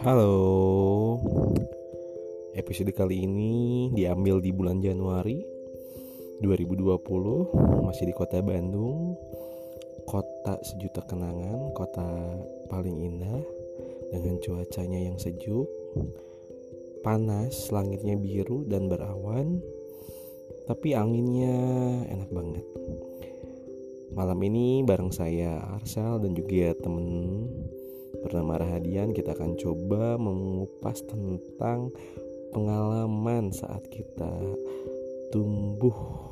Halo. Episode kali ini diambil di bulan Januari 2020 Masih di kota Bandung. Kota sejuta kenangan Kota paling indah Dengan cuacanya yang sejuk Panas, langitnya biru dan berawan Tapi anginnya enak banget. Malam ini bareng saya Arsal dan juga temen bernama Rahadian kita akan coba mengupas tentang pengalaman saat kita tumbuh